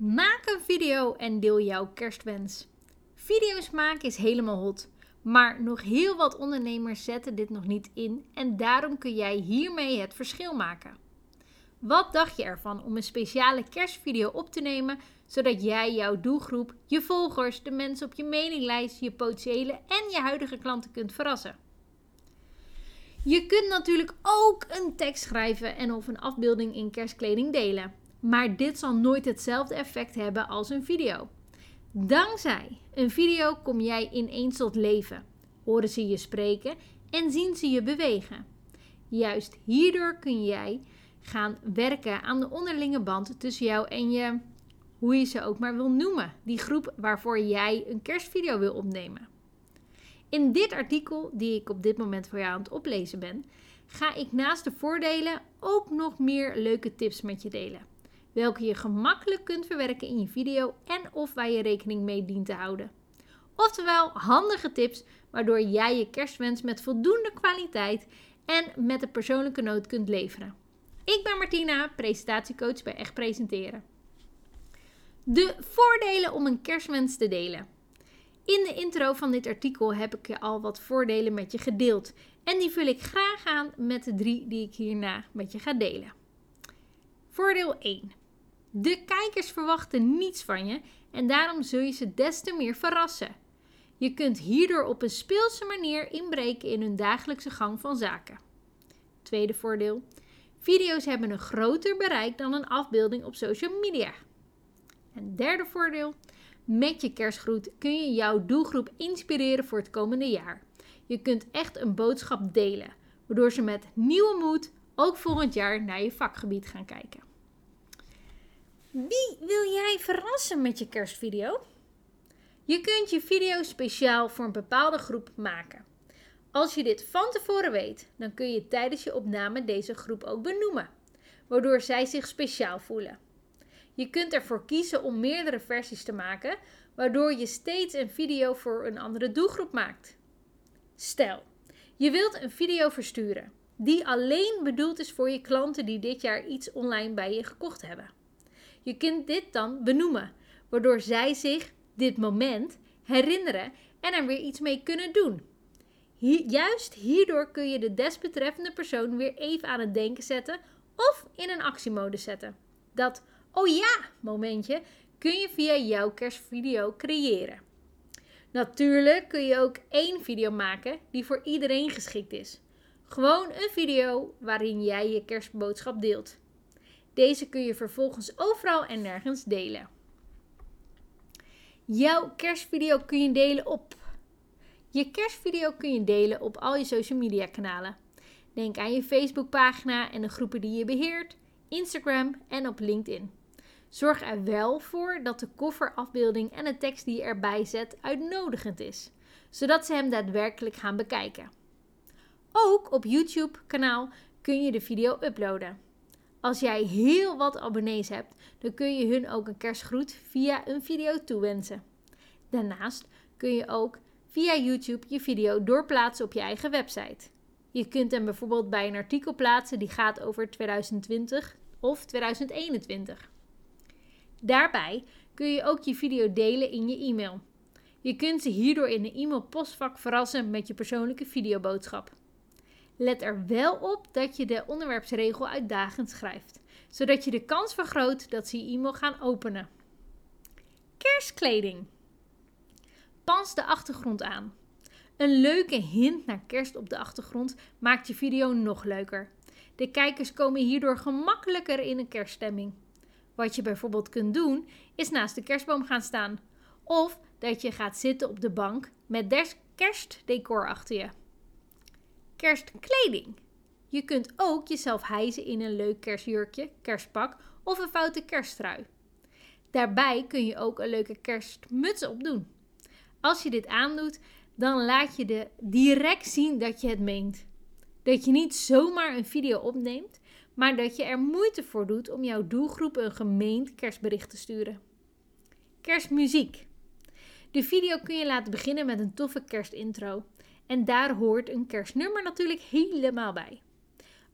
Maak een video en deel jouw kerstwens. Video's maken is helemaal hot, maar nog heel wat ondernemers zetten dit nog niet in en daarom kun jij hiermee het verschil maken. Wat dacht je ervan om een speciale kerstvideo op te nemen, zodat jij jouw doelgroep, je volgers, de mensen op je mailinglijst, je potentiële en je huidige klanten kunt verrassen? Je kunt natuurlijk ook een tekst schrijven en of een afbeelding in kerstkleding delen. Maar dit zal nooit hetzelfde effect hebben als een video. Dankzij een video kom jij ineens tot leven. Horen ze je spreken en zien ze je bewegen. Juist hierdoor kun jij gaan werken aan de onderlinge band tussen jou en je, hoe je ze ook maar wil noemen, die groep waarvoor jij een kerstvideo wil opnemen. In dit artikel, die ik op dit moment voor jou aan het oplezen ben, ga ik naast de voordelen ook nog meer leuke tips met je delen. Welke je gemakkelijk kunt verwerken in je video en of waar je rekening mee dient te houden. Oftewel handige tips waardoor jij je kerstwens met voldoende kwaliteit en met een persoonlijke noot kunt leveren. Ik ben Martina, presentatiecoach bij Echt Presenteren. De voordelen om een kerstwens te delen. In de intro van dit artikel heb ik je al wat voordelen met je gedeeld. En die vul ik graag aan met de drie die ik hierna met je ga delen. Voordeel 1. De kijkers verwachten niets van je en daarom zul je ze des te meer verrassen. Je kunt hierdoor op een speelse manier inbreken in hun dagelijkse gang van zaken. Tweede voordeel. Video's hebben een groter bereik dan een afbeelding op social media. En derde voordeel. Met je kerstgroet kun je jouw doelgroep inspireren voor het komende jaar. Je kunt echt een boodschap delen, waardoor ze met nieuwe moed ook volgend jaar naar je vakgebied gaan kijken. Wie wil jij verrassen met je kerstvideo? Je kunt je video speciaal voor een bepaalde groep maken. Als je dit van tevoren weet, dan kun je tijdens je opname deze groep ook benoemen, waardoor zij zich speciaal voelen. Je kunt ervoor kiezen om meerdere versies te maken, waardoor je steeds een video voor een andere doelgroep maakt. Stel, je wilt een video versturen die alleen bedoeld is voor je klanten die dit jaar iets online bij je gekocht hebben. Je kunt dit dan benoemen, waardoor zij zich dit moment herinneren en er weer iets mee kunnen doen. juist hierdoor kun je de desbetreffende persoon weer even aan het denken zetten of in een actiemodus zetten. Dat oh ja momentje kun je via jouw kerstvideo creëren. Natuurlijk kun je ook één video maken die voor iedereen geschikt is. Gewoon een video waarin jij je kerstboodschap deelt. Deze kun je vervolgens overal en nergens delen. Jouw kerstvideo kun je delen op. Je kerstvideo kun je delen op al je social media kanalen. Denk aan je Facebookpagina en de groepen die je beheert, Instagram en op LinkedIn. Zorg er wel voor dat de kofferafbeelding en de tekst die je erbij zet uitnodigend is, zodat ze hem daadwerkelijk gaan bekijken. Ook op YouTube-kanaal kun je de video uploaden. Als jij heel wat abonnees hebt, dan kun je hun ook een kerstgroet via een video toewensen. Daarnaast kun je ook via YouTube je video doorplaatsen op je eigen website. Je kunt hem bijvoorbeeld bij een artikel plaatsen die gaat over 2020 of 2021. Daarbij kun je ook je video delen in je e-mail. Je kunt ze hierdoor in de e-mail-postvak verrassen met je persoonlijke videoboodschap. Let er wel op dat je de onderwerpsregel uitdagend schrijft, zodat je de kans vergroot dat ze je e-mail gaan openen. Kerstkleding. Pas de achtergrond aan. Een leuke hint naar kerst op de achtergrond maakt je video nog leuker. De kijkers komen hierdoor gemakkelijker in een kerststemming. Wat je bijvoorbeeld kunt doen, is naast de kerstboom gaan staan. Of dat je gaat zitten op de bank met kerstdecor achter je. Kerstkleding. Je kunt ook jezelf hijsen in een leuk kerstjurkje, kerstpak of een foute kersttrui. Daarbij kun je ook een leuke kerstmuts opdoen. Als je dit aandoet, dan laat je de direct zien dat je het meent. Dat je niet zomaar een video opneemt, maar dat je er moeite voor doet om jouw doelgroep een gemeend kerstbericht te sturen. Kerstmuziek. De video kun je laten beginnen met een toffe kerstintro. En daar hoort een kerstnummer natuurlijk helemaal bij.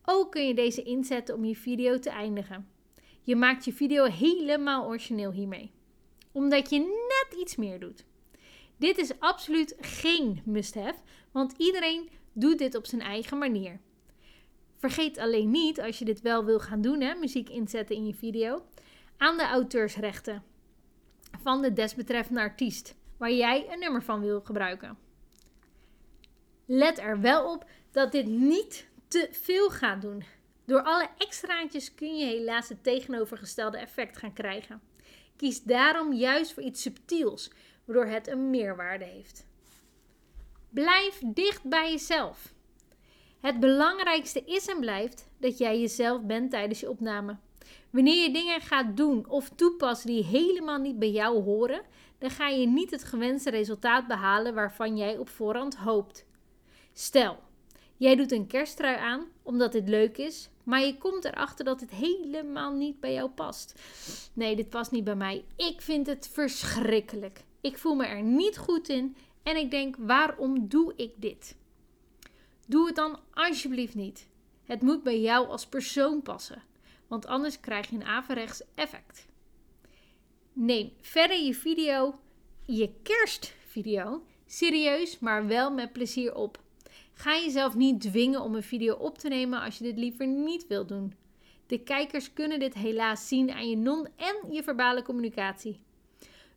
Ook kun je deze inzetten om je video te eindigen. Je maakt je video helemaal origineel hiermee, omdat je net iets meer doet. Dit is absoluut geen must-have, want iedereen doet dit op zijn eigen manier. Vergeet alleen niet, als je dit wel wil gaan doen, hè, muziek inzetten in je video, aan de auteursrechten van de desbetreffende artiest waar jij een nummer van wil gebruiken. Let er wel op dat dit niet te veel gaat doen. Door alle extraatjes kun je helaas het tegenovergestelde effect gaan krijgen. Kies daarom juist voor iets subtiels, waardoor het een meerwaarde heeft. Blijf dicht bij jezelf. Het belangrijkste is en blijft dat jij jezelf bent tijdens je opname. Wanneer je dingen gaat doen of toepassen die helemaal niet bij jou horen, dan ga je niet het gewenste resultaat behalen waarvan jij op voorhand hoopt. Stel, jij doet een kersttrui aan omdat dit leuk is, maar je komt erachter dat het helemaal niet bij jou past. Nee, dit past niet bij mij. Ik vind het verschrikkelijk. Ik voel me er niet goed in en ik denk: waarom doe ik dit? Doe het dan alsjeblieft niet. Het moet bij jou als persoon passen, want anders krijg je een averechts effect. Neem verder je video, je kerstvideo, serieus, maar wel met plezier op. Ga jezelf niet dwingen om een video op te nemen als je dit liever niet wilt doen. De kijkers kunnen dit helaas zien aan je non- en je verbale communicatie.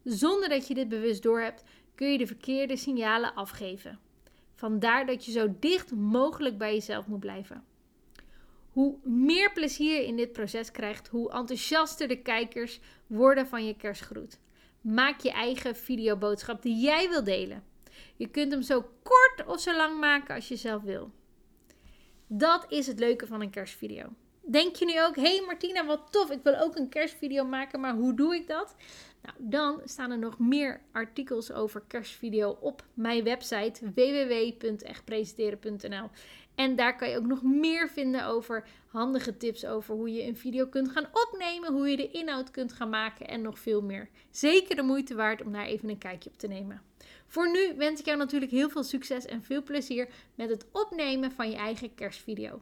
Zonder dat je dit bewust doorhebt, kun je de verkeerde signalen afgeven. Vandaar dat je zo dicht mogelijk bij jezelf moet blijven. Hoe meer plezier je in dit proces krijgt, hoe enthousiaster de kijkers worden van je kerstgroet. Maak je eigen videoboodschap die jij wil delen. Je kunt hem zo kort of zo lang maken als je zelf wil. Dat is het leuke van een kerstvideo. Denk je nu ook, hey Martina, wat tof, ik wil ook een kerstvideo maken, maar hoe doe ik dat? Nou, dan staan er nog meer artikels over kerstvideo op mijn website www.echtpresenteren.nl. En daar kan je ook nog meer vinden over handige tips over hoe je een video kunt gaan opnemen, hoe je de inhoud kunt gaan maken en nog veel meer. Zeker de moeite waard om daar even een kijkje op te nemen. Voor nu wens ik jou natuurlijk heel veel succes en veel plezier met het opnemen van je eigen kerstvideo.